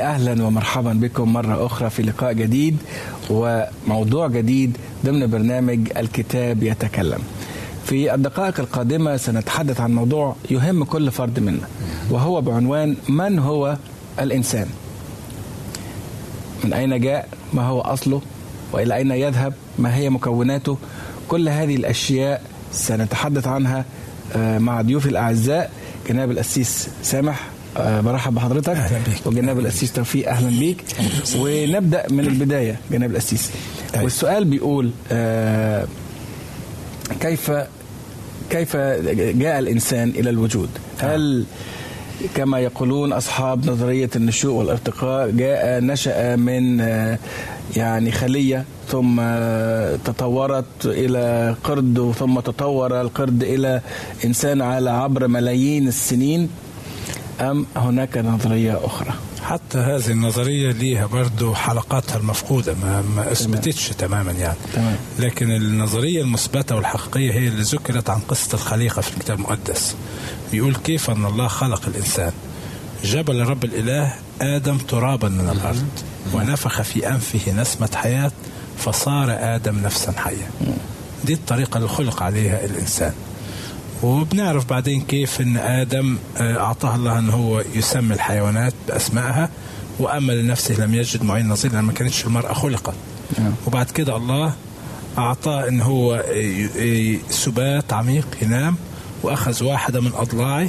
أعزائي أهلا ومرحبا بكم مرة أخرى في لقاء جديد وموضوع جديد ضمن برنامج الكتاب يتكلم. في الدقائق القادمة سنتحدث عن موضوع يهم كل فرد منا وهو بعنوان من هو الإنسان؟ من أين جاء؟ ما هو أصله؟ وإلى أين يذهب؟ ما هي مكوناته؟ كل هذه الأشياء سنتحدث عنها آه، مع ضيوفي الأعزاء جناب الأسيس سامح. برحب بحضرتك. وجناب الأسيس توفيق أهلا بيك. ونبدأ من البداية جناب الأسيس. أيوة. والسؤال بيقول آه، كيف كيف جاء الإنسان إلى الوجود؟ هل كما يقولون أصحاب نظرية النشوء والارتقاء جاء نشأ من آه، يعني خلية ثم آه، تطورت إلى قرد ثم تطور القرد إلى إنسان على عبر ملايين السنين. أم هناك نظرية أخرى؟ حتى هذه النظرية ليها برضو حلقاتها المفقودة ما, ما أثبتتش تماما يعني. تمام. لكن النظرية المثبتة والحقيقية هي اللي ذكرت عن قصة الخليقة في الكتاب المقدس. بيقول كيف أن الله خلق الإنسان؟ جبل رب الإله آدم ترابا من الأرض ونفخ في أنفه نسمة حياة فصار آدم نفسا حية دي الطريقة اللي خلق عليها الإنسان. وبنعرف بعدين كيف إن آدم آه، أعطاه الله إن هو يسمي الحيوانات بأسمائها وأما لنفسه لم يجد معين نظير لأن ما كانتش المرأة خلقت نعم. وبعد كده الله أعطاه إن هو ي- ي- سبات عميق ينام وأخذ واحدة من اضلاعه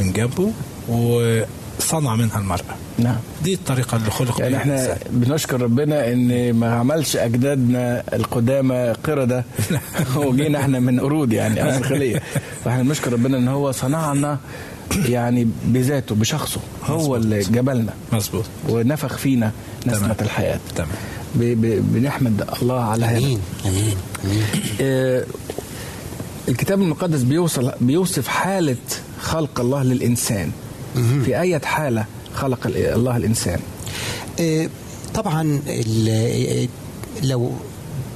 من جنبه وصنع منها المرأة نعم. دي الطريقة اللي خلق يعني إحنا الإنسان. بنشكر ربنا إن ما عملش أجدادنا القدامى قردة. وجينا إحنا من قرود يعني اصل خلية. فإحنا بنشكر ربنا إن هو صنعنا يعني بذاته بشخصه. هو. اللي جبلنا. مظبوط. ونفخ فينا نسمة تمام. الحياة. تمام. بنحمد الله على هذا. آمين. آمين. آمين. آه، الكتاب المقدس بيوصل بيوصف حالة خلق الله للإنسان. في أي حالة خلق ال- الله الإنسان. آه، طبعا ال- لو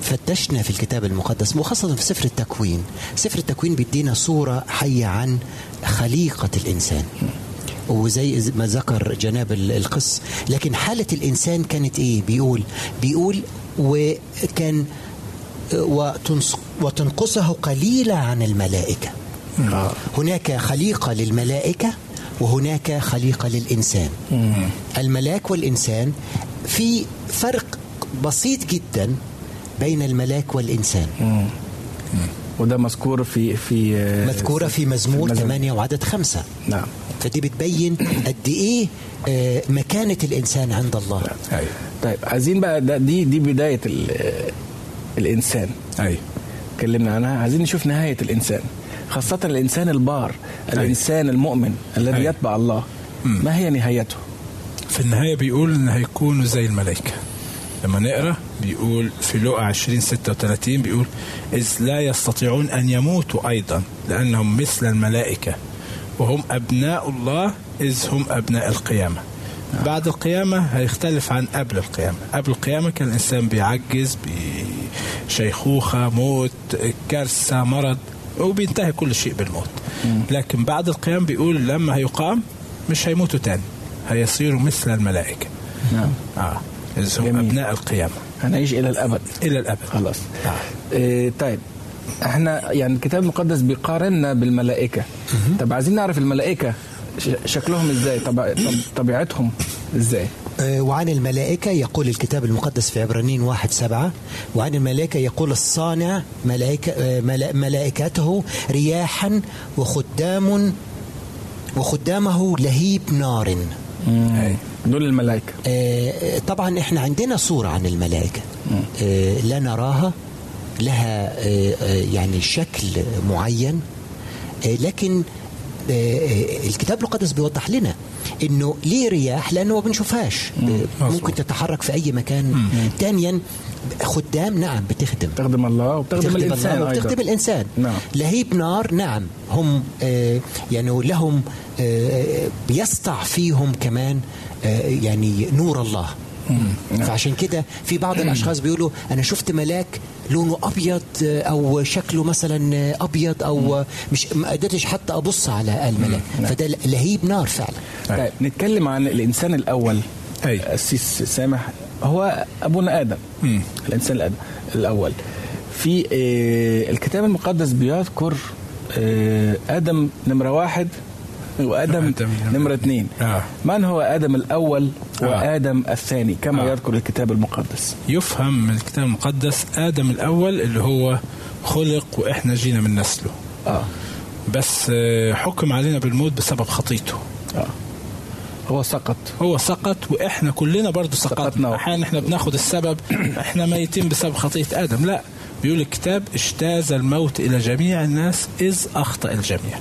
فتشنا في الكتاب المقدس وخاصة في سفر التكوين سفر التكوين بيدينا صورة حية عن خليقة الإنسان. وزي ما ذكر جناب ال- القس لكن حالة الإنسان كانت إيه؟ بيقول بيقول وكان وتنص- وتنقصه قليلا عن الملائكة. هناك خليقة للملائكة وهناك خليقة للإنسان. الملاك والإنسان في فرق بسيط جدا بين الملاك والإنسان. وده مذكور في في آه، مذكورة في مزمور مزمور. 8 وعدد خمسة. نعم. فدي بتبين قد إيه آه، مكانة الإنسان عند الله. أيوه طيب عايزين بقى ده دي دي بداية آه، الإنسان. أيوه اتكلمنا عنها. عايزين نشوف نهاية الإنسان. خاصة الإنسان البار الإنسان المؤمن الذي أيوة. يتبع الله. ما هي نهايته؟ في النهاية بيقول إن هيكونوا زي الملائكة. لما نقرأ بيقول في لقا 20 36 بيقول إذ لا يستطيعون أن يموتوا أيضا لأنهم مثل الملائكة وهم أبناء الله إذ هم أبناء القيامة. بعد القيامة هيختلف عن قبل القيامة. قبل القيامة كان الإنسان بيعجز بشيخوخة موت كارثة مرض. وبينتهي كل شيء بالموت. لكن بعد القيام بيقول لما هيقام مش هيموتوا تاني هيصيروا مثل الملائكة. نعم. آه. هم. أبناء القيامة. هنعيش إلى الأبد. إلى الأبد. خلاص. آه. إيه طيب. إحنا يعني الكتاب المقدس بيقارننا بالملائكة. طب عايزين نعرف الملائكة ش- شكلهم إزاي؟ طب- طبيعتهم. إزاي؟ آه، وعن الملائكة يقول الكتاب المقدس في عبرانيين واحد سبعة. وعن الملائكة يقول الصانع ملائكة آه، ملا- ملائكته رياحا وخدام وخدامه لهيب نار. دول الملائكة. آه، طبعا إحنا عندنا صورة عن الملائكة. لا نراها لها يعني شكل معين. لكن الكتاب المقدس بيوضح لنا إنه ليه رياح؟ لأنه ما بنشوفهاش. آه، ممكن تتحرك في أي مكان. ثانيا خدام نعم بتخدم. تخدم الله وبتخدم بتخدم الإنسان الله أيضاً. وبتخدم الإنسان. نعم. لهيب نار نعم هم آه يعني لهم آه بيسطع فيهم كمان آه يعني نور الله. فعشان كده في بعض الأشخاص بيقولوا أنا شفت ملاك لونه أبيض آه، أو شكله مثلا آه، أبيض أو آه، مش ما قدرتش حتى أبص على الملاك. فده لهيب نار فعلا. طيب نتكلم عن الإنسان الأول. السيس سامح. هو أبونا آدم. مم. الإنسان الادم الأول. في آه، الكتاب المقدس بيذكر آه، آدم نمرة واحد وآدم نمرة اثنين آه. من هو آدم الأول آه. وآدم الثاني؟ كما آه. يذكر الكتاب المقدس. يفهم من الكتاب المقدس آدم الأول اللي هو خلق وإحنا جينا من نسله. آه. بس آه، حكم علينا بالموت بسبب خطيته. آه. هو سقط. هو سقط وإحنا كلنا سقطنا. سقطنا. أحيانا إحنا بناخد السبب إحنا ميتين بسبب خطية آدم. لا بيقول الكتاب اجتاز الموت إلى جميع الناس إذ أخطأ الجميع.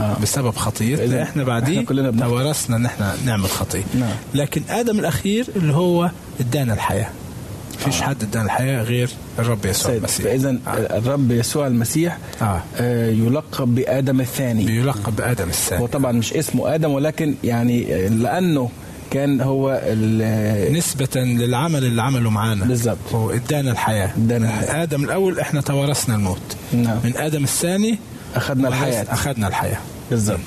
آه. بسبب خطيتنا إذن إحنا بعدين. توارثنا إن إحنا نعمل خطيه نعم. لكن آدم الأخير اللي هو ادانا الحياة فيش حد ادانا الحياة غير الرب يسوع المسيح فاذا آه. الرب يسوع المسيح آه. آه، يلقب بآدم الثاني بيلقب بآدم الثاني هو طبعا مش اسمه آدم ولكن يعني لأنه كان هو نسبة للعمل اللي عمله معانا بالظبط. هو ادانا الحياة ادانا الحياة. آدم الأول إحنا توارثنا الموت نعم. من آدم الثاني أخذنا الحياة. أخذنا الحياة. بالظبط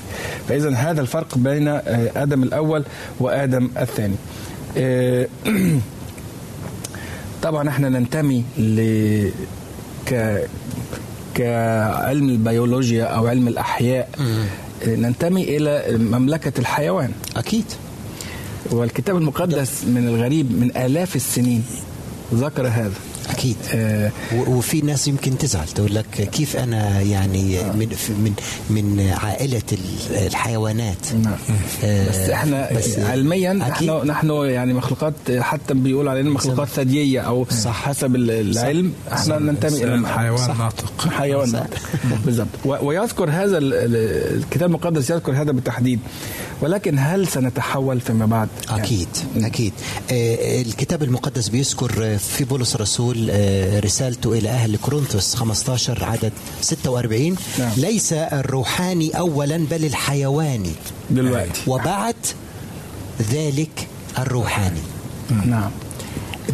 فإذا هذا الفرق بين آه، آدم الأول وآدم الثاني. آه، طبعا إحنا ننتمي ل ك كعلم البيولوجيا أو علم الأحياء. آه، ننتمي إلى مملكة الحيوان. أكيد. والكتاب المقدس من الغريب من آلاف السنين ذكر هذا. أكيد آه، وفي ناس يمكن تزعل تقول لك كيف أنا يعني من في- من من عائلة ال- الحيوانات نعم. آه، بس إحنا بس علميا أكيد. نحن نحن يعني مخلوقات حتى بيقول علينا مخلوقات ثديية أو صح. حسب ال- العلم إحنا ننتمي إلى حيوان صح. ناطق حيوان صح. ناطق. بالضبط ويذكر هذا ال- ال- الكتاب المقدس يذكر هذا بالتحديد ولكن هل سنتحول فيما بعد؟ يعني. أكيد. أكيد آه، الكتاب المقدس بيذكر آه، في بولس الرسول آه، رسالته إلى أهل كورنثوس 15 عدد 46 نعم. ليس الروحاني اولا بل الحيواني. دلوقتي. وبعد ذلك الروحاني. نعم.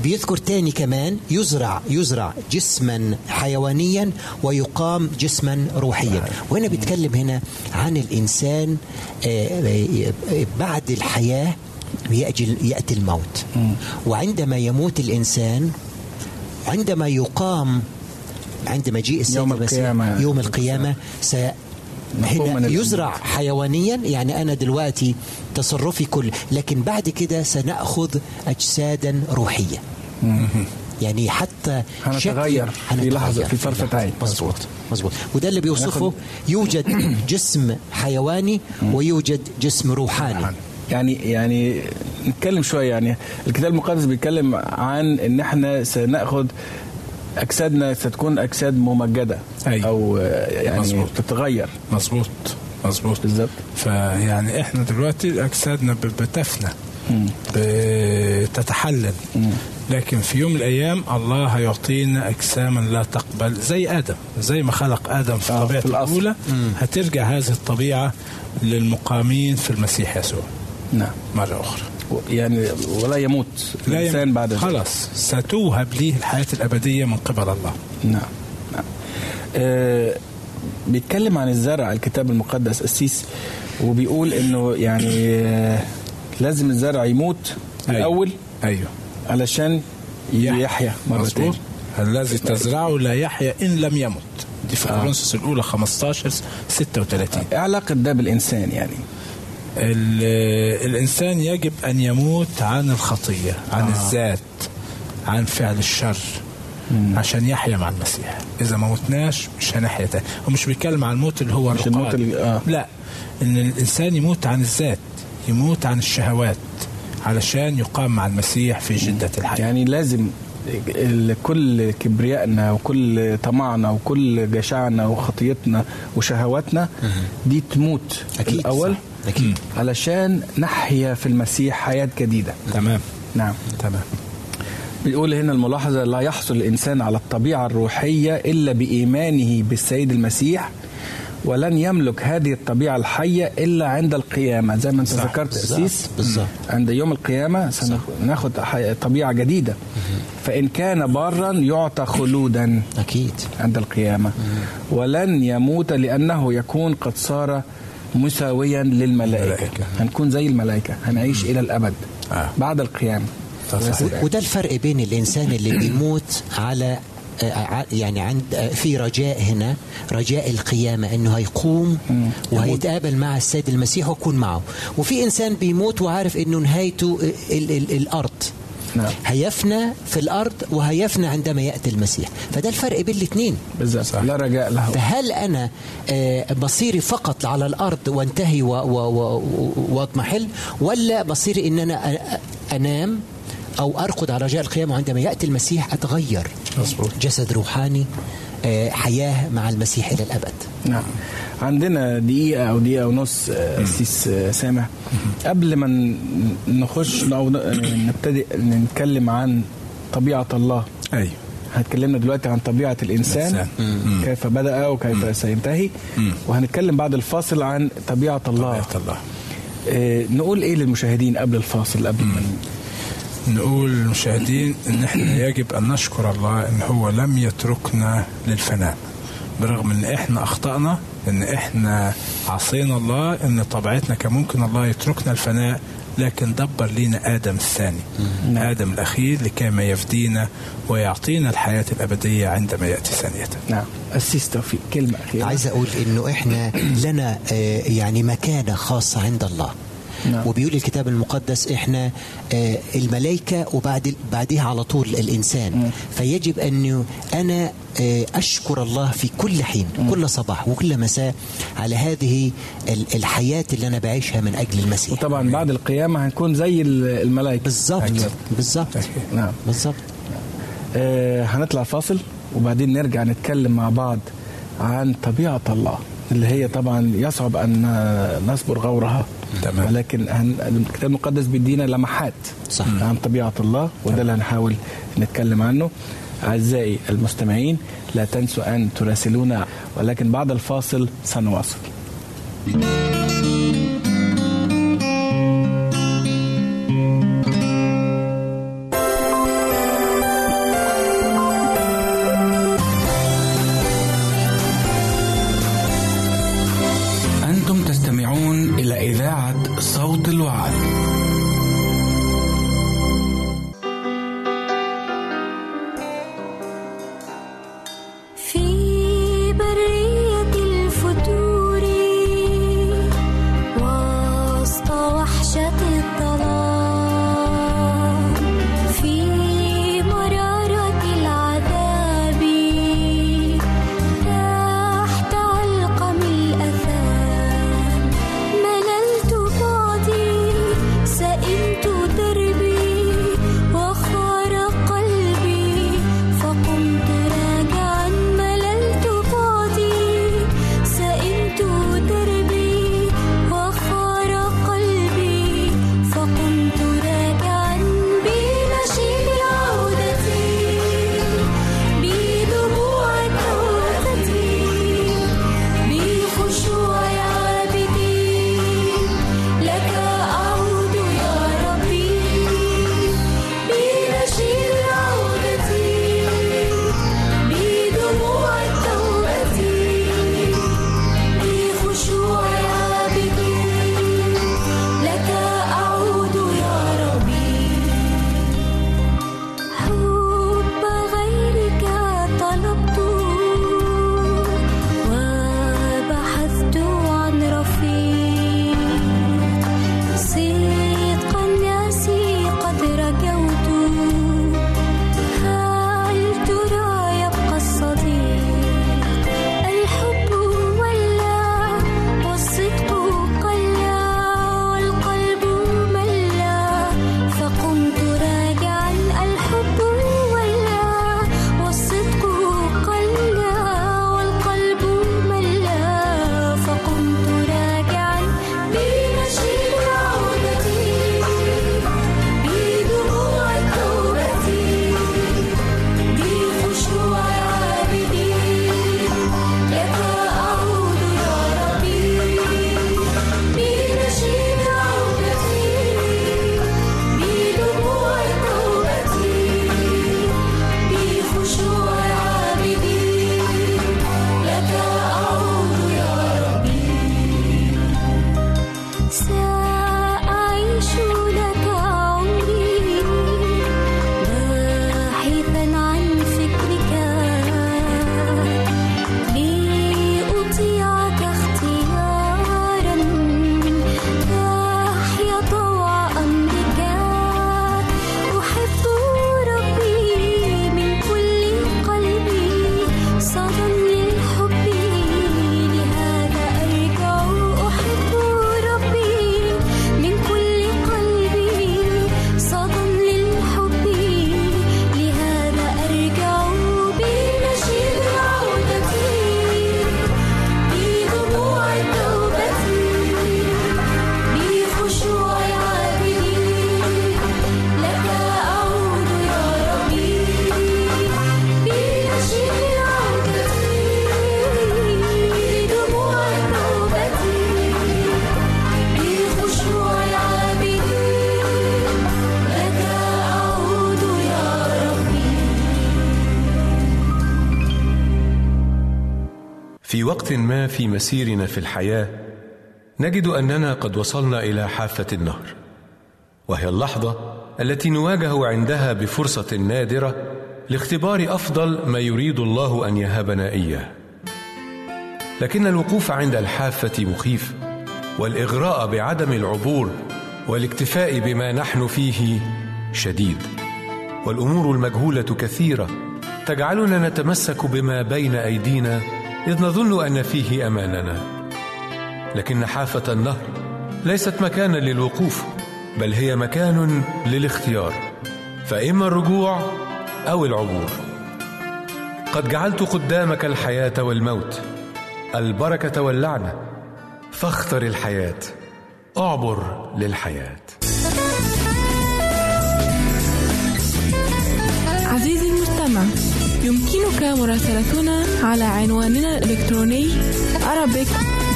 بيذكر تاني كمان يزرع يزرع جسما حيوانيا ويقام جسما روحيا. وهنا بيتكلم هنا عن الإنسان آه، آه، بعد الحياة يأتي يأتي الموت. وعندما يموت الإنسان عندما يقام عندما يجيء السيد يوم القيامة. يوم من هنا يزرع حيوانيا يعني أنا دلوقتي تصرفي كل لكن بعد كده سنأخذ اجسادا روحية. يعني حتى هنتغير في هنتغير. في طرفة عين. مظبوط مظبوط. وده اللي بيوصفه يوجد جسم حيواني ويوجد جسم روحاني. يعني يعني نتكلم شوية يعني الكتاب المقدس بيتكلم عن إن إحنا سنأخذ أجسادنا ستكون أجساد ممجدة أيوة. أو آه، يعني مظبوط. تتغير. مظبوط. مظبوط. بالظبط. فيعني إحنا دلوقتي أجسادنا بتفنى بتتحلل. لكن في يوم من الأيام الله هيعطينا أجساما لا تقبل زي آدم زي ما خلق آدم في آه، طبيعته. الأولى. هترجع هذه الطبيعة للمقامين في المسيح يسوع. نعم. مرة أخرى. يعني ولا يموت لا الإنسان يم- بعد ذلك. خلاص ستوهب ليه الحياة الأبدية من قبل الله. نعم نعم. آه بيتكلم عن الزرع الكتاب المقدس السيس وبيقول إنه يعني آه لازم الزرع يموت أيوة. الأول أيوه. علشان يحيا. مرة تاني الذي تزرعه لا يحيا إن لم يمت. دي في آه. كورنثوس الأولى 15 36 إيه علاقة ده بالإنسان يعني؟ ال- الإنسان يجب أن يموت عن الخطية عن آه. الذات عن فعل الشر عشان يحيا مع المسيح إذا ما متناش مش هنحيا تاني هو مش بيتكلم عن الموت اللي هو مش. الموت اللي- آه. لا إن الإنسان يموت عن الذات يموت عن الشهوات علشان يقام مع المسيح في جدة الحياة يعني لازم كل كبريائنا وكل طمعنا وكل جشعنا وخطيتنا وشهواتنا دي تموت أكيد، الأول صح. أكيد. علشان نحيا في المسيح حياة جديدة. تمام. نعم. تمام. بيقول هنا الملاحظة لا يحصل الإنسان على الطبيعة الروحية إلا بإيمانه بالسيد المسيح ولن يملك هذه الطبيعة الحية إلا عند القيامة. زي ما أنت ذكرت أسيس. عند يوم القيامة سناخد حي- طبيعة جديدة. فإن كان بارا يعطى خلودا أكيد. عند القيامة. ولن يموت لأنه يكون قد صار مساويا للملائكة. هنكون زي الملائكة. هنعيش إلى الأبد. آه. بعد القيامة. وده الفرق بين الإنسان اللي بيموت على آه، ع- يعني عند آه، في رجاء هنا رجاء القيامة إنه هيقوم وهيتقابل مع السيد المسيح ويكون معه. وفي إنسان بيموت وعارف إنه نهايته ال ال الأرض. نعم. هيفنى في الأرض وهيفنى عندما يأتي المسيح. فده الفرق بين الاثنين. بالظبط. لا رجاء له. فهل أنا آه، مصيري فقط على الأرض وانتهي واضمحل ولا مصيري إن أنا أنام أو ارقد على رجاء القيامة وعندما يأتي المسيح أتغير. مظبوط. جسد روحاني آه، حياة مع المسيح إلى الأبد. نعم. عندنا دقيقة أو دقيقة ونص آه، أسيس آه، سامح. قبل ما نخش أو ن- نبتدي نتكلم عن طبيعة الله. أيوه. هتكلمنا دلوقتي عن طبيعة الإنسان. كيف بدأ وكيف سينتهي. وهنتكلم بعد الفاصل عن طبيعة الله. طبيعة الله. آه، نقول إيه للمشاهدين قبل الفاصل قبل ما نقول للمشاهدين إن إحنا يجب أن نشكر الله إن هو لم يتركنا للفناء. برغم إن إحنا أخطأنا إن إحنا عصينا الله إن طبيعتنا كان ممكن الله يتركنا الفناء لكن دبر لينا آدم الثاني. آدم الأخير لكي ما يفدينا ويعطينا الحياة الأبدية عندما يأتي ثانية. نعم. أسيس توفيق كلمة أخيرة. عايز أقول إنه إحنا لنا آه، يعني مكانة خاصة عند الله. نعم. وبيقول الكتاب المقدس إحنا آه، الملائكة وبعد بعدها على طول الإنسان. فيجب انه أنا آه، أشكر الله في كل حين كل صباح وكل مساء على هذه ال- الحياة اللي أنا بعيشها من أجل المسيح. وطبعا بعد القيامة هنكون زي ال- الملائكة. بالظبط بالظبط نعم. بالظبط آه هنطلع فاصل وبعدين نرجع نتكلم مع بعض عن طبيعة الله اللي هي طبعا يصعب أن نصبر غورها. تمام. ولكن هن- الكتاب المقدس بيدينا لمحات صح. عن طبيعة الله وده اللي هنحاول نتكلم عنه أعزائي المستمعين لا تنسوا أن تراسلونا ولكن بعد الفاصل سنواصل في مسيرنا في الحياة نجد أننا قد وصلنا إلى حافة النهر. وهي اللحظة التي نواجه عندها بفرصة نادرة لاختبار أفضل ما يريد الله أن يهبنا إياه. لكن الوقوف عند الحافة مخيف والإغراء بعدم العبور والاكتفاء بما نحن فيه شديد. والأمور المجهولة كثيرة تجعلنا نتمسك بما بين أيدينا إذ نظن أن فيه أماننا. لكن حافة النهر ليست مكانا للوقوف بل هي مكان للاختيار فإما الرجوع أو العبور. قد جعلت قدامك الحياة والموت البركة واللعنة فاختر الحياة أعبر للحياة. عزيزي المستمع يمكنك مراسلتنا على عنواننا الإلكتروني Arabic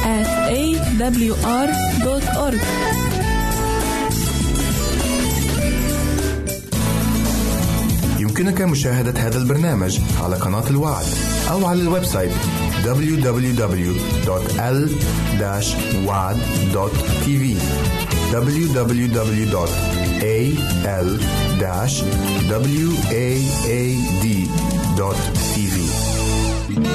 at awr.org يمكنك مشاهدة هذا البرنامج على قناة الوعد أو على ال website www.l-wad.tv www.al-waad.tv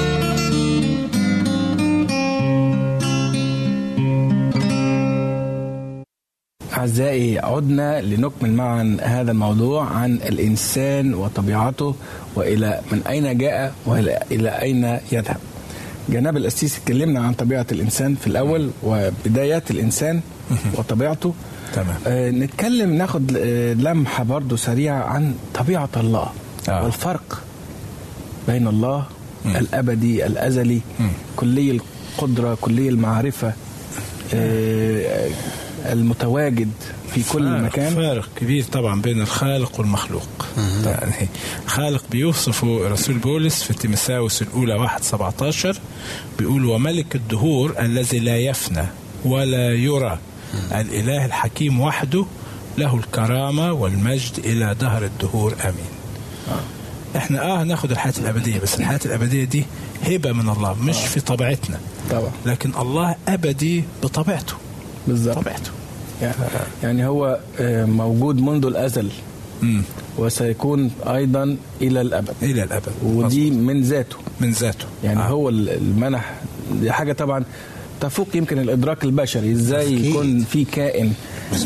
أعزائي عدنا لنكمل معا هذا الموضوع عن الإنسان وطبيعته وإلى من أين جاء وإلى إلى أين يذهب جناب الأسيس اتكلمنا عن طبيعة الإنسان في الأول وبدايات الإنسان وطبيعته تمام. آه نتكلم ناخد آه لمحة برضو سريعة عن طبيعة الله آه. والفرق بين الله الأبدي الأزلي كلي القدرة كلي المعرفة آه المتواجد في كل فارق مكان. فارق كبير طبعا بين الخالق والمخلوق. يعني خالق بيوصفه رسول بولس في تيمساوس الأولى 1 17 بيقول وملك الدهور الذي لا يفنى ولا يرى الإله الحكيم وحده له الكرامة والمجد إلى دهر الدهور. آمين. إحنا آه هناخد الحياة الأبدية بس الحياة الأبدية دي هبة من الله مش في طبيعتنا. طبعا. لكن الله أبدي بطبيعته. بالظبط. طبيعته يعني- يعني هو آه، موجود منذ الأزل. مم. وسيكون أيضا إلى الأبد. إلى الأبد. ودي من ذاته. من ذاته. يعني آه. هو ال- المنح. دي حاجة طبعا تفوق يمكن الإدراك البشري أكيد. يكون في كائن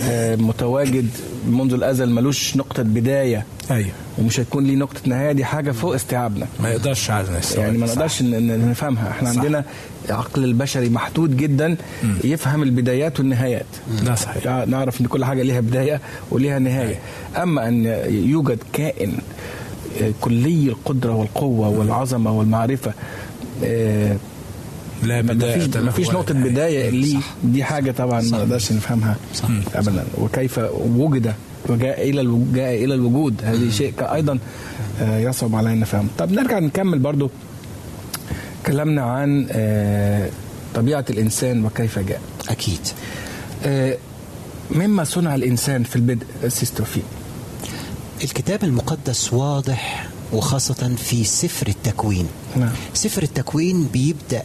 آه، متواجد منذ الأزل ملوش نقطة بداية. أيوه. ومش هيكون ليه نقطة نهاية دي حاجة فوق استيعابنا. ما يقدرش على يعني ما نقدرش نفهمها. إحنا صح. عندنا عقل البشري محدود جدا يفهم البدايات والنهايات. ده صحيح. نعرف إن كل حاجة ليها بداية وليها نهاية. أما أن يوجد كائن آه، كلي القدرة والقوة والعظمة والمعرفة آه، لا له ما فيش نقطة. بداية ليه؟ دي حاجة طبعا ما نقدرش نفهمها ابدا. وكيف وجد وجاء إلى جاء إلى الوجود. هذه شيء أيضا آه، يصعب علينا فهم طب نرجع نكمل برضو. كلامنا عن آه، طبيعة الإنسان وكيف جاء. أكيد. آه، مما صنع الإنسان في البدء أسيس توفيق الكتاب المقدس واضح وخاصة في سفر التكوين. نعم. سفر التكوين بيبدأ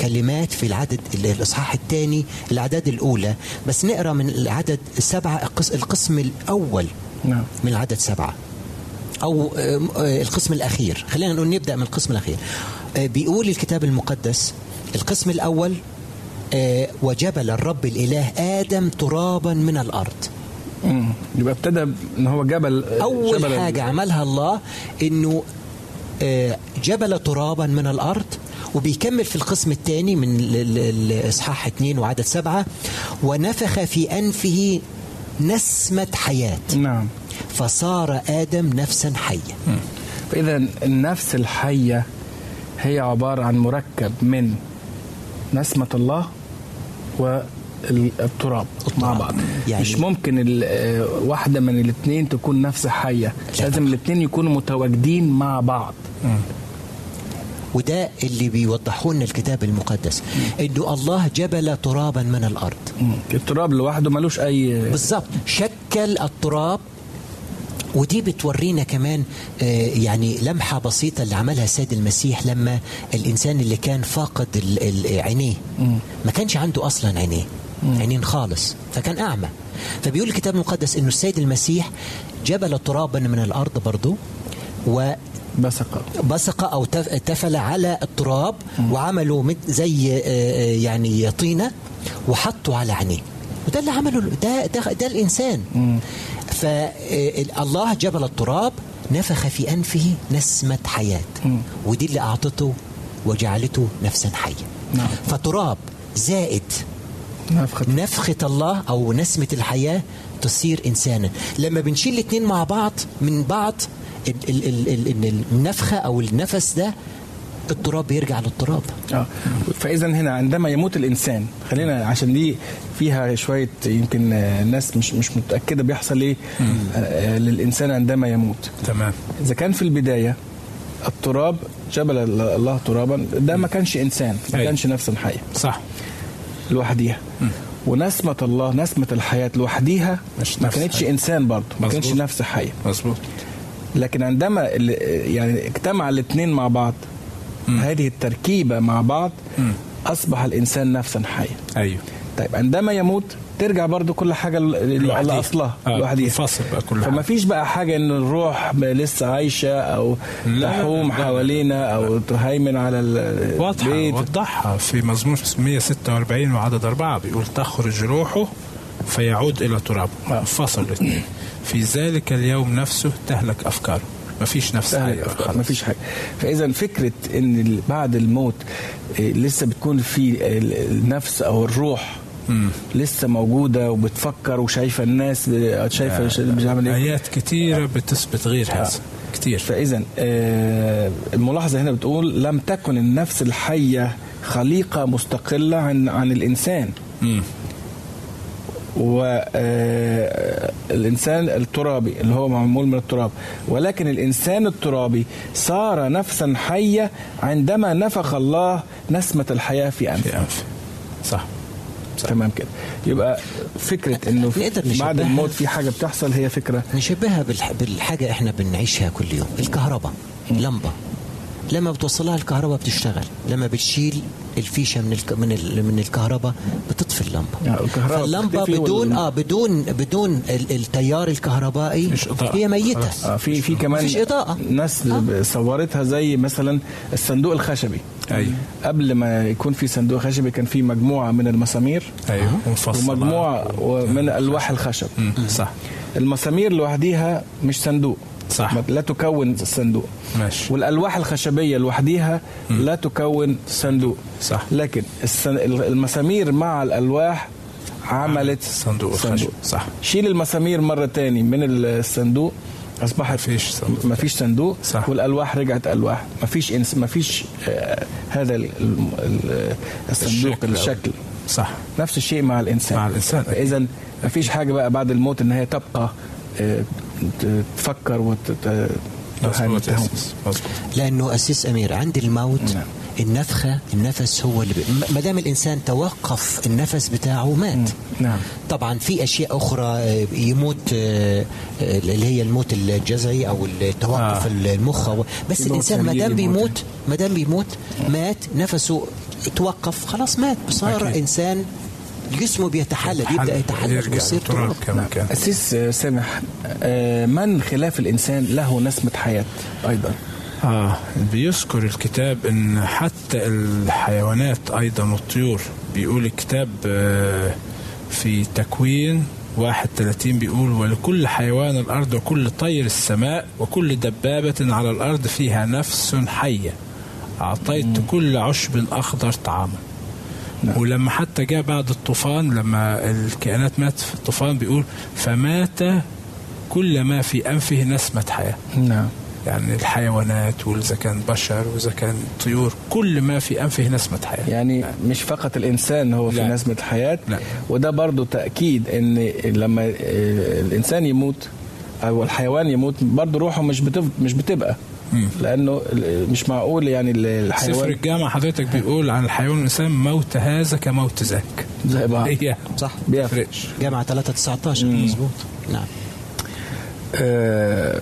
كلمات في العدد الإصحاح الثاني الأعداد الأولى. بس نقرأ من العدد سبعة القس- القسم الأول. نعم. من العدد سبعة. أو آه، آه، القسم الأخير. خلينا نقول نبدأ من القسم الأخير. آه، بيقول الكتاب المقدس القسم الأول آه، وجبل الرب الإله آدم ترابا من الأرض. مم. يبقى ابتدى إن هو جبل أول جبل حاجة عملها الله إنه آه، جبل ترابا من الأرض وبيكمل في القسم الثاني من ال- ال- الإصحاح اثنين وعدد سبعة. ونفخ في أنفه نسمة حياة. نعم. فصار آدم نفسا حية فاذا النفس الحية هي عبارة عن مركب من نسمة الله والتراب مع بعض. يعني- مش ممكن واحدة من الاثنين تكون نفس حية. لازم الاثنين يكونوا متواجدين مع بعض. وده اللي بيوضحه لنا الكتاب المقدس إنه الله جبل ترابا من الأرض. مم. التراب لوحده ملوش أي بالضبط. شكل التراب ودي بتورينا كمان آه، يعني لمحة بسيطة اللي عملها السيد المسيح لما الإنسان اللي كان فاقد عينيه ما كانش عنده أصلا عينيه عينين خالص فكان أعمى. فبيقول الكتاب المقدس إنه السيد المسيح جبل ترابا من الأرض برضو و بصقة بصق أو تف- تفل على التراب وعملوا زي آه، آه، يعني طينة وحطوا على عينيه وده اللي عمله ده ده, ده الإنسان. فالله جبل التراب نفخ في أنفه نسمة حياة. ودي اللي أعطته وجعلته نفسا حية. نعم. فتراب زائد نفخة. نفخة الله أو نسمة الحياة تصير إنسانا. لما بنشيل الاثنين مع بعض من بعض ال- ال- ال- ال- ال- النفخة أو النفس ده التراب بيرجع للتراب. آه. فإذا هنا عندما يموت الإنسان خلينا عشان دي فيها شوية يمكن آه، ناس مش مش متأكدة بيحصل إيه آه، للإنسان عندما يموت. تمام. إذا كان في البداية التراب جبل الله ترابا ده ما كانش إنسان ما أي. كانش نفسا حيه صح. لوحديها. ونسمة الله نسمة الحياة لوحديها ما نفس كانتش حية. إنسان برضه ما. كانش نفس حية مظبوط. لكن عندما يعني اجتمع الاثنين مع بعض هذه التركيبة مع بعض أصبح الإنسان نفسا حيا. أيوه. طيب عندما يموت ترجع برضو كل حاجة ل- لوحديها. لأصلها آه، لوحديها. تنفصل بقى كل فما. فيش بقى حاجة إن الروح لسه لا، لا، تحوم. حوالينا أو تهيمن على البيت. وضحها في مزمور 146 وعدد أربعة بيقول تخرج روحه فيعود إلى ترابه فصل الاثنين في ذلك اليوم نفسه تهلك أفكاره. ما فيش نفس خلاص. ما فيش حاجة فإذا فكرة إن بعد الموت إيه، لسه بتكون في ال- النفس أو الروح لسه موجودة وبتفكر وشايفة الناس ب- شايفة بتعمل إيه؟ آيات كثيرة بتثبت غير هذا كثير فإذا آه، الملاحظة هنا بتقول لم تكن النفس الحية خليقة مستقلة عن عن الإنسان. مم. والإنسان الترابي اللي هو معمول من التراب. ولكن الإنسان الترابي صار نفسا حية عندما نفخ الله نسمة الحياة في أنفه. في أنفه. صح. تمام كده. يبقى فكرة إنه بعد. الموت في حاجة بتحصل هي فكرة. نشبهها بالح- بالحاجة إحنا بنعيشها كل يوم. الكهرباء. لمبة. لما بتوصلها الكهرباء بتشتغل. لما بتشيل الفيشة من الك... من ال... من الكهرباء بتطفي اللمبة. يعني الكهرباء فاللمبة بدون وال- آه بدون بدون ال- التيار الكهربائي مفيش إضاءة. هي ميتة. خلاص. آه في في كمان مفيش إضاءة. ناس صورتها زي مثلا الصندوق الخشبي. أيوة. قبل ما يكون في صندوق خشبي كان في مجموعة من المسامير. أيوه. منفصلة. ومجموعة من ألواح الخشب. صح. المسامير لوحديها مش صندوق. صح. لا تكون الصندوق ماشي. والألواح الخشبية لوحديها لا تكون صندوق. صح. لكن السن- المسامير مع الألواح عملت صندوق الخشب. صح. شيل المسامير مرة تاني من الصندوق. أصبحت مفيش صندوق. مفيش صندوق. صح. والألواح رجعت ألواح. مفيش إنس مفيش آه هذا ال- ال- الصندوق الشكل. الشكل. صح. نفس الشيء مع الإنسان. مع الإنسان. اذا مفيش حاجة بقى بعد الموت إن هي تبقى آه، تفكر وت مظبوط يا تهون. أسيس. مظبوط لأنه أسيس أمير عند الموت نعم. النفخة النفس هو اللي ب... ما دام الإنسان توقف النفس بتاعه مات نعم طبعا في أشياء أخرى آه، يموت آه، آه، اللي هي الموت الجذعي أو التوقف آه. المخ أو- بس الموت الإنسان ما دام يموت. بيموت ما دام بيموت مات نفسه توقف خلاص مات صار أكيد. إنسان جسمه بيتحلل يبدا يتحلل يرجع ويصير تراب. كما كان. أسيس آه، سامح آه، من خلاف الإنسان له نسمة حياة أيضا؟ آه بيذكر الكتاب إن حتى الحيوانات أيضا والطيور بيقول الكتاب آه في تكوين 31 بيقول ولكل حيوان الأرض وكل طير السماء وكل دبابة على الأرض فيها نفس حية. أعطيت كل عشب اخضر طعاما. ولما حتى جاء بعد الطوفان لما الكائنات ماتت في الطوفان بيقول فمات كل ما في أنفه نسمة حياة. نعم. يعني الحيوانات وإذا كان بشر وإذا كان طيور كل ما في أنفه نسمة حياة. يعني مش فقط الإنسان هو في لا. نسمة حياة لا. وده برضو تأكيد أن لما الإنسان يموت أو الحيوان يموت برضو روحه مش بتف... مش بتبقى. لأنه ال- مش معقول يعني ال- سفر الحيوان الجامعة حضرتك بيقول عن الحيوان والإنسان موت هذا كموت ذاك. زي بعض. هي صح. بيفرق فرقش جامعه 3 19 مظبوط. نعم. آه،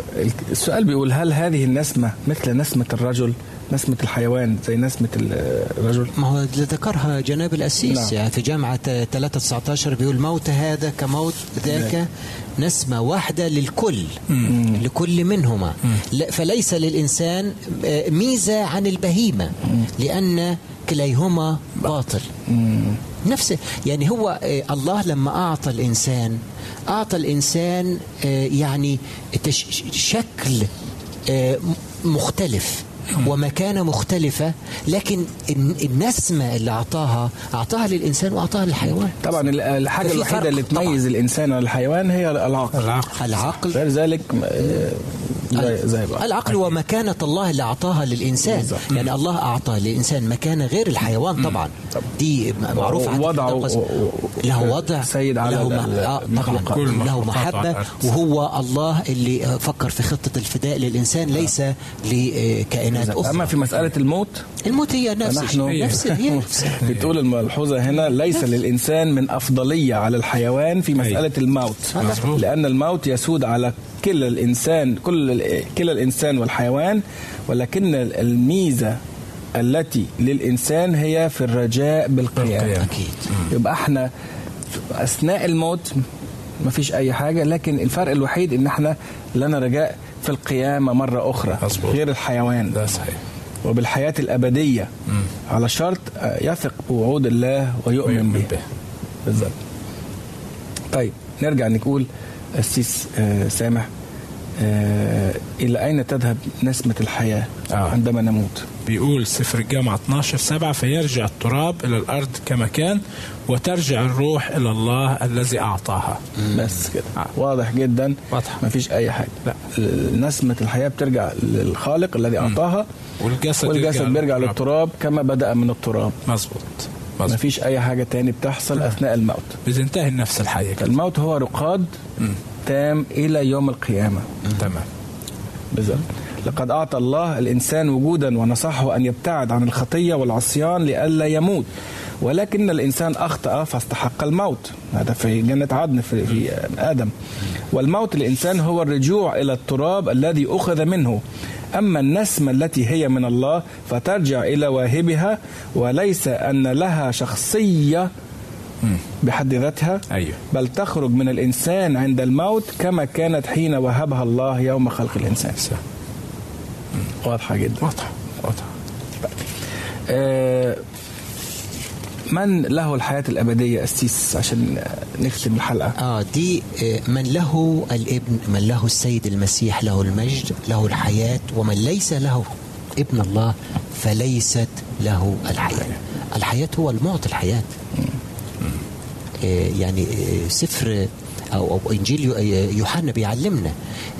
السؤال بيقول هل هذه النسمة مثل نسمة الرجل؟ نسمة الحيوان زي نسمة الرجل ما هو ذكرها جناب الأسيس نعم. يعني في جامعة 319 بيقول موت هذا كموت ذاك نسمة واحدة للكل لكل منهما. لا- فليس للإنسان آه، ميزة عن البهيمة لأن كليهما باطل. نفس يعني هو آه، الله لما أعطى الإنسان أعطى الإنسان آه، يعني شكل آه، مختلف. ومكانة مختلفة لكن الن- النسمة اللي أعطاها أعطاها للإنسان وأعطاها للحيوان. طبعا ال- الحاجة الوحيدة اللي تميز الإنسان عن الحيوان هي العقل العقل. العقل. غير ذلك آه، زي, بعض. العقل ومكانة الله اللي أعطاها للإنسان. بالظبط. يعني الله أعطى للإنسان مكانة غير الحيوان طبعا. دي معروفة وضعه. و- له وضع سيد على له ال- م- آه طبعا. كل له محبة. وهو الله اللي فكر في خطة الفداء للإنسان ليس لكائنات أما أخرى. في مسألة الموت؟ الموت هي نفس الشيء. نفس هي نفسها بتقول الملحوظة هنا ليس للإنسان من أفضلية على الحيوان في مسألة الموت. لأن الموت يسود على كلا الإنسان كل كلا الإنسان والحيوان ولكن الميزة التي للإنسان هي في الرجاء بالقيام. بالقيام. أكيد. يبقى إحنا في أثناء الموت ما فيش أي حاجة لكن الفرق الوحيد إن إحنا لنا رجاء في القيامة مرة أخرى مظبوط. غير الحيوان. ده صحيح. وبالحياة الأبدية على شرط يثق بوعود الله ويؤمن ويؤمن به. به. بالظبط. طيب نرجع نقول السيس آه، سامح آه، إلى أين تذهب نسمة الحياة آه. عندما نموت؟ بيقول سفر الجامعة 12 سبعة فيرجع التراب إلى الأرض كما كان وترجع الروح إلى الله الذي أعطاها. بس كده. واضح جدا. واضحة. ما فيش أي حاجة. لا. نسمة الحياة بترجع للخالق الذي أعطاها والجسد والجسد يرجع بيرجع للتراب. للتراب كما بدأ من التراب. مظبوط. ما مظبوط. فيش أي حاجة تاني بتحصل أثناء الموت. بتنتهي النفس الحية كده. الموت هو رقاد تام إلى يوم القيامة. تمام. بالظبط. لقد أعطى الله الإنسان وجودا ونصحه أن يبتعد عن الخطية والعصيان لئلا يموت. ولكن الإنسان أخطأ فاستحق الموت. هذا في جنة عدن في, في آدم. والموت الإنسان هو الرجوع إلى التراب الذي أخذ منه. أما النسمة التي هي من الله فترجع إلى واهبها وليس أن لها شخصية بحد ذاتها أيوه. بل تخرج من الإنسان عند الموت كما كانت حين وهبها الله يوم خلق الإنسان. واضحة جدا. واضحة. واضحة. آه، من له الحياة الأبدية أسيس عشان نختم الحلقة؟ آه دي آه، من له الابن من له السيد المسيح له المجد له الحياة ومن ليس له ابن الله فليست له الحياة. الحياة هو المعطي الحياة. آه، يعني آه، سفر أو, أو إنجيل يو- يوحنا بيعلمنا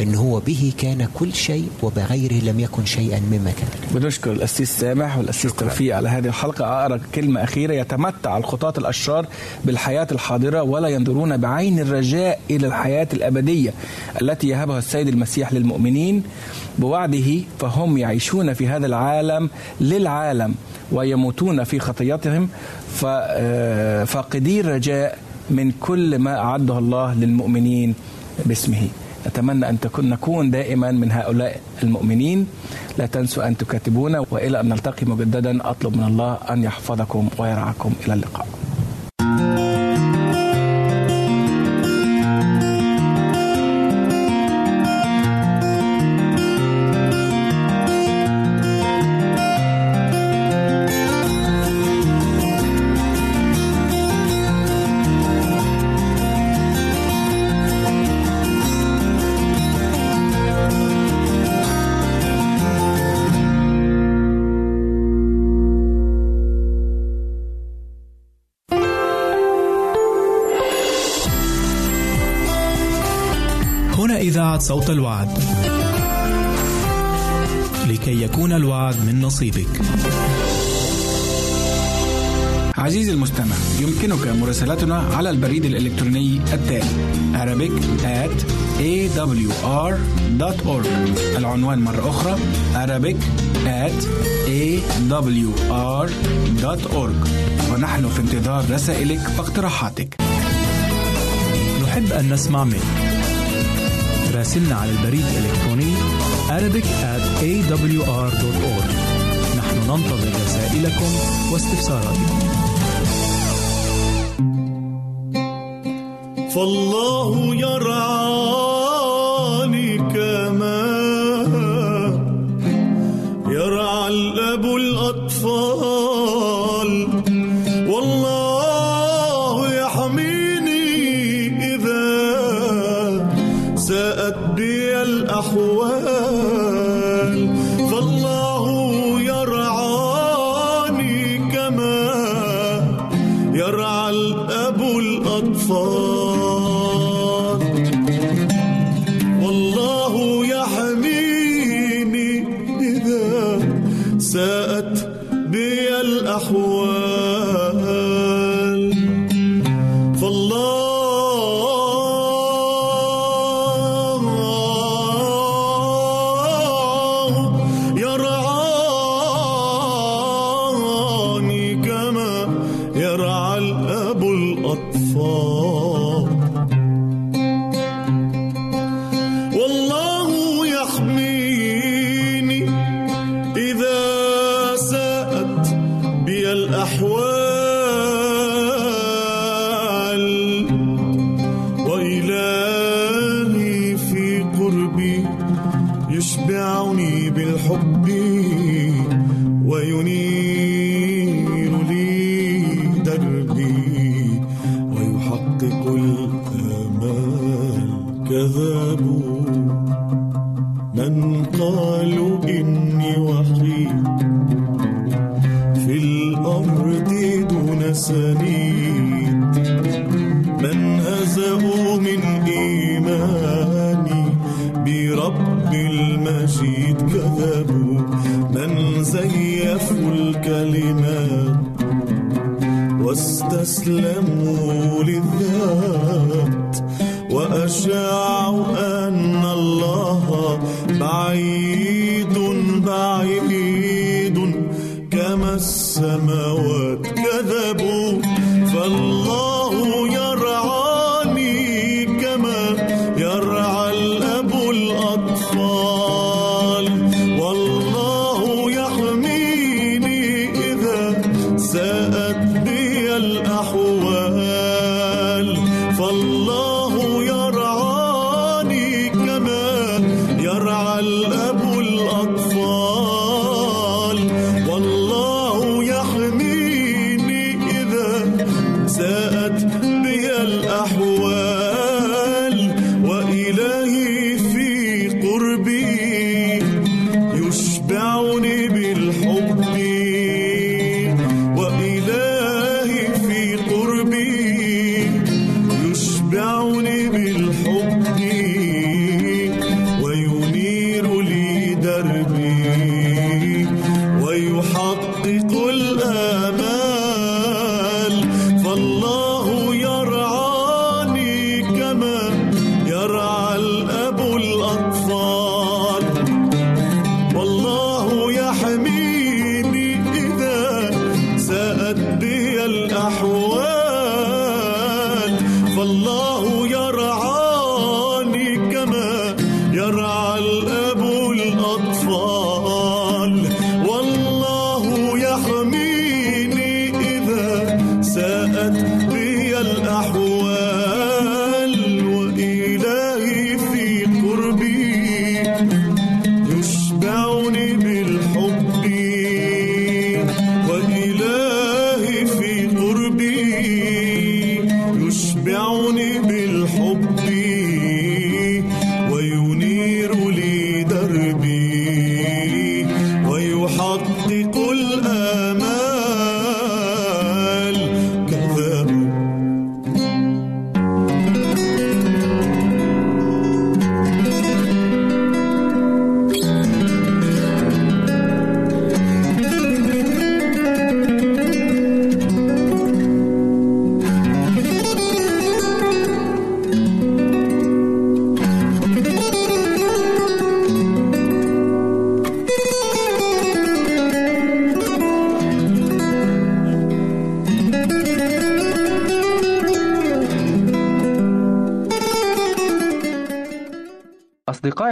أن هو به كان كل شيء وبغيره لم يكن شيئا مما كان. بنشكر الأسيس سامح والأسيس توفيق على هذه الحلقة. أقرأ كلمة أخيرة. يتمتع الخطاة الأشرار بالحياة الحاضرة ولا ينظرون بعين الرجاء إلى الحياة الأبدية التي يهبها السيد المسيح للمؤمنين. بوعده فهم يعيشون في هذا العالم للعالم ويموتون في خطيتهم. ف- آه، فاقدي الرجاء من كل ما أعده الله للمؤمنين باسمه. نتمنى أن تكون نكون دائما من هؤلاء المؤمنين. لا تنسوا أن تكاتبونا وإلى أن نلتقي مجددا. أطلب من الله أن يحفظكم ويرعاكم. إلى اللقاء. البريد الإلكتروني التالي Arabic at awr.org العنوان مرة أخرى Arabic at awr.org ونحن في انتظار رسائلك واقتراحاتك. نحب أن نسمع منك. راسلنا على البريد الإلكتروني Arabic at awr.org نحن ننتظر رسائلكم واستفساراتكم. فالله يرعاني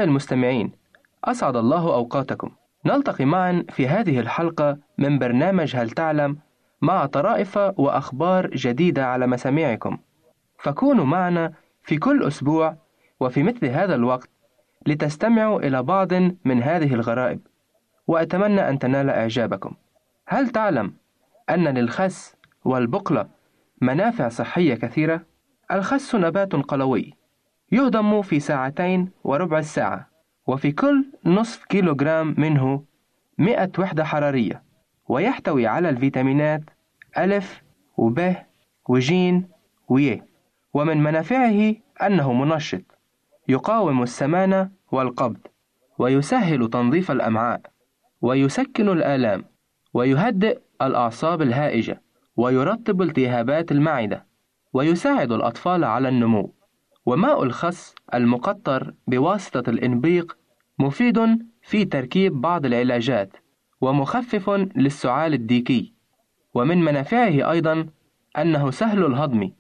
المستمعين. أسعد الله أوقاتكم. نلتقي معا في هذه الحلقة من برنامج هل تعلم مع طرائف وأخبار جديدة على مسامعكم. فكونوا معنا في كل أسبوع وفي مثل هذا الوقت لتستمعوا إلى بعض من هذه الغرائب. وأتمنى أن تنال إعجابكم. هل تعلم أن للخس والبقلة منافع صحية كثيرة؟ الخس نبات قلوي. يهضم في ساعتين وربع الساعة وفي كل نصف كيلوغرام منه مئة وحدة حرارية ويحتوي على الفيتامينات ألف وب وجيم وي ومن منافعه أنه منشط يقاوم السمانة والقبض ويسهل تنظيف الأمعاء ويسكن الآلام ويهدئ الأعصاب الهائجة ويرطب التهابات المعدة ويساعد الأطفال على النمو. وماء الخس المقطر بواسطة الإنبيق مفيد في تركيب بعض العلاجات ومخفف للسعال الديكي. ومن منافعه أيضا أنه سهل الهضم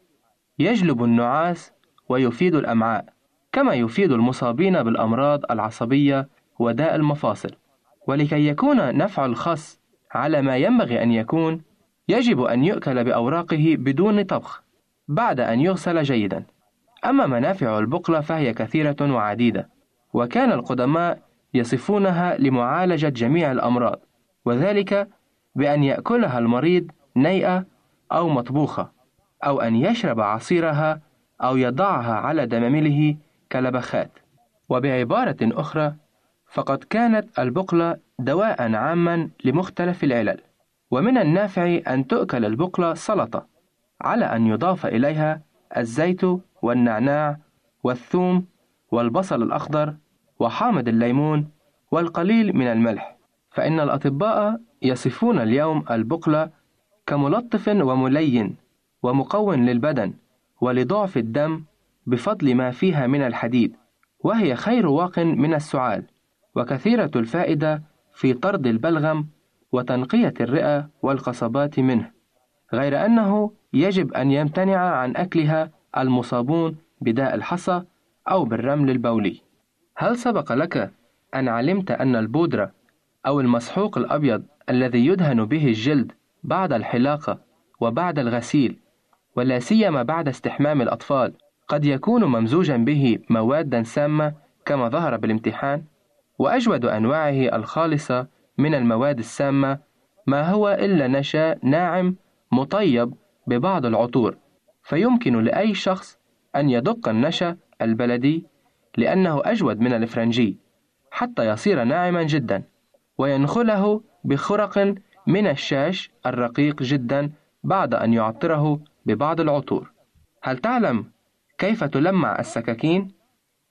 يجلب النعاس ويفيد الأمعاء كما يفيد المصابين بالأمراض العصبية وداء المفاصل. ولكي يكون نفع الخس على ما ينبغي أن يكون يجب أن يؤكل بأوراقه بدون طبخ بعد أن يغسل جيدا. أما منافع البقلة فهي كثيرة وعديدة وكان القدماء يصفونها لمعالجة جميع الأمراض وذلك بأن يأكلها المريض نيئة أو مطبوخة أو أن يشرب عصيرها أو يضعها على دمامله كلبخات. وبعبارة أخرى فقد كانت البقلة دواء عاما لمختلف العلل ومن النافع أن تؤكل البقلة سلطة على أن يضاف إليها الزيت والنعناع والثوم والبصل الأخضر وحامض الليمون والقليل من الملح. فإن الأطباء يصفون اليوم البقلة كملطف وملين ومقوٍ للبدن ولضعف الدم بفضل ما فيها من الحديد وهي خير واق من السعال وكثيرة الفائدة في طرد البلغم وتنقية الرئة والقصبات منه. غير أنه يجب أن يمتنع عن أكلها المصابون بداء الحصى أو بالرمل البولي. هل سبق لك أن علمت أن البودرة أو المسحوق الأبيض الذي يدهن به الجلد بعد الحلاقة وبعد الغسيل ولا سيما بعد استحمام الأطفال قد يكون ممزوجا به مواد سامة كما ظهر بالامتحان؟ وأجود أنواعه الخالصة من المواد السامة ما هو إلا نشا ناعم مطيب ببعض العطور. فيمكن لأي شخص أن يدق النشا البلدي لأنه أجود من الفرنجي حتى يصير ناعما جدا وينخله بخرق من الشاش الرقيق جدا بعد أن يعطره ببعض العطور هل تعلم كيف تلمع السكاكين؟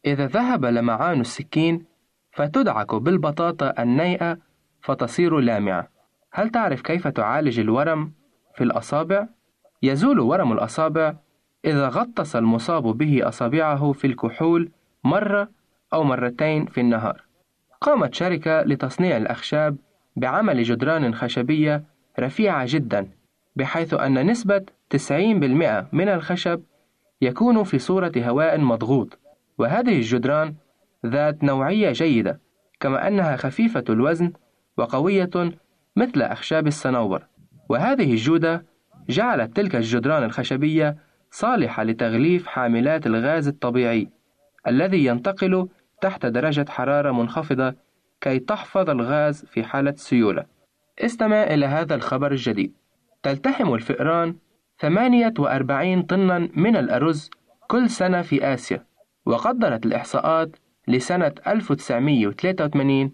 إذا ذهب لمعان السكين فتدعك بالبطاطا النيئة فتصير لامعة هل تعرف كيف تعالج الورم في الأصابع؟ يزول ورم الأصابع إذا غطس المصاب به أصابعه في الكحول مرة أو مرتين في النهار. قامت شركة لتصنيع الأخشاب بعمل جدران خشبية رفيعة جدا بحيث أن نسبة 90% من الخشب يكون في صورة هواء مضغوط وهذه الجدران ذات نوعية جيدة كما أنها خفيفة الوزن وقوية مثل أخشاب الصنوبر وهذه الجودة جعلت تلك الجدران الخشبية صالحة لتغليف حاملات الغاز الطبيعي الذي ينتقل تحت درجة حرارة منخفضة كي تحفظ الغاز في حالة سيولة. استمع إلى هذا الخبر الجديد. تلتحم الفئران 48 طنا من الأرز كل سنة في آسيا، وقدرت الإحصاءات لسنة 1983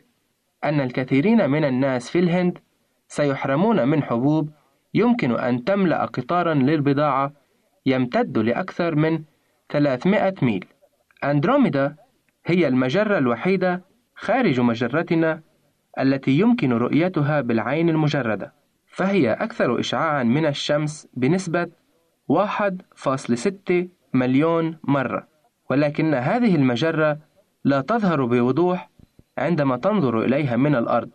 أن الكثيرين من الناس في الهند سيحرمون من حبوب يمكن أن تملأ قطارا للبضاعة يمتد لأكثر من 300 ميل. أندروميدا هي المجرة الوحيدة خارج مجرتنا التي يمكن رؤيتها بالعين المجردة، فهي أكثر إشعاعًا من الشمس بنسبة 1.6 مليون مرة، ولكن هذه المجرة لا تظهر بوضوح عندما تنظر إليها من الأرض،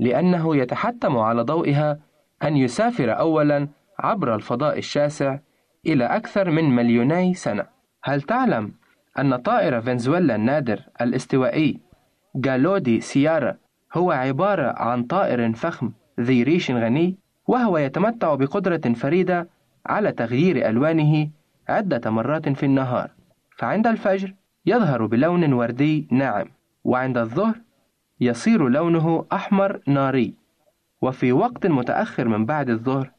لأنه يتحتم على ضوئها أن يسافر أولاً عبر الفضاء الشاسع إلى أكثر من مليوني سنة. هل تعلم أن طائر فنزويلا النادر الاستوائي جالودي سيارا هو عبارة عن طائر فخم ذي ريش غني وهو يتمتع بقدرة فريدة على تغيير ألوانه عدة مرات في النهار فعند الفجر يظهر بلون وردي ناعم وعند الظهر يصير لونه أحمر ناري وفي وقت متأخر من بعد الظهر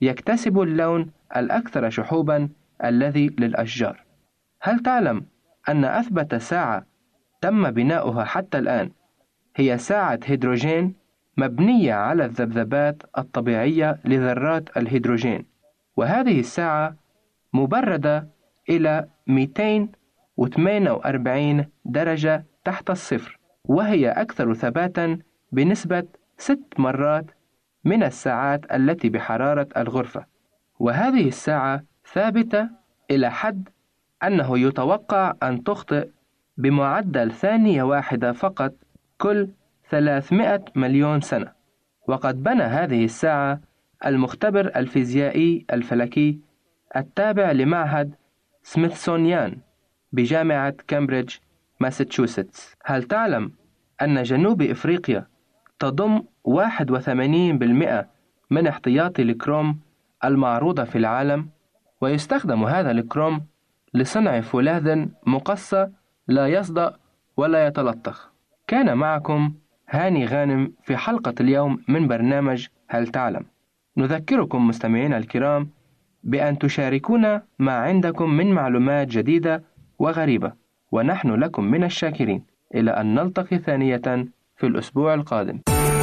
يكتسب اللون الأكثر شحوبا الذي للأشجار. هل تعلم أن أثبت ساعة تم بناؤها حتى الآن؟ هي ساعة هيدروجين مبنية على الذبذبات الطبيعية لذرات الهيدروجين وهذه الساعة مبردة إلى 248 درجة تحت الصفر وهي أكثر ثباتا بنسبة ست مرات من الساعات التي بحرارة الغرفة وهذه الساعة ثابتة إلى حد أنه يتوقع أن تخطئ بمعدل ثانية واحدة فقط كل 300 مليون سنة. وقد بنى هذه الساعة المختبر الفيزيائي الفلكي التابع لمعهد سميثسونيان بجامعة كامبريدج ماساتشوستس. هل تعلم أن جنوب إفريقيا تضم 81% من احتياطي الكروم المعروضة في العالم ويستخدم هذا الكروم لصنع فولاذ مقسى لا يصدأ ولا يتلطخ. كان معكم هاني غانم في حلقة اليوم من برنامج هل تعلم. نذكركم مستمعينا الكرام بأن تشاركونا ما عندكم من معلومات جديدة وغريبة ونحن لكم من الشاكرين. إلى أن نلتقي ثانية في الأسبوع القادم.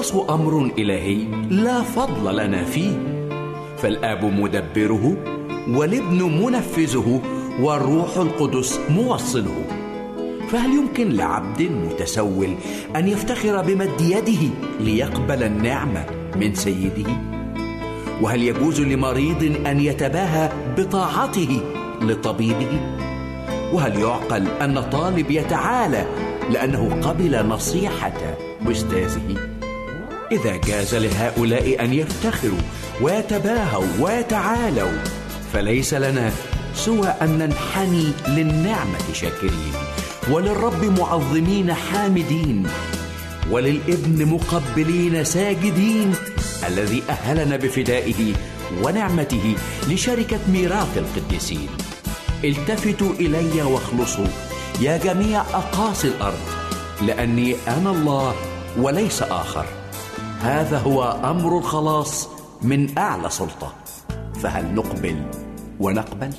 الخلاص أمر إلهي لا فضل لنا فيه. فالآب مدبره والابن منفذه والروح القدس موصله. فهل يمكن لعبد متسول أن يفتخر بمد يده ليقبل النعمه من سيده؟ وهل يجوز لمريض أن يتباهى بطاعته لطبيبه؟ وهل يعقل أن طالب يتعالى لأنه قبل نصيحة أستاذه؟ إذا جاز لهؤلاء أن يفتخروا ويتباهوا ويتعالوا فليس لنا سوى أن ننحني للنعمة شاكرين وللرب معظمين حامدين وللابن مقبلين ساجدين الذي أهلنا بفدائه ونعمته لشركة ميراث القديسين. التفتوا إلي واخلصوا يا جميع أقاصي الأرض لأني أنا الله وليس آخر. هذا هو أمر الخلاص من أعلى سلطة. فهل نقبل ونقبل؟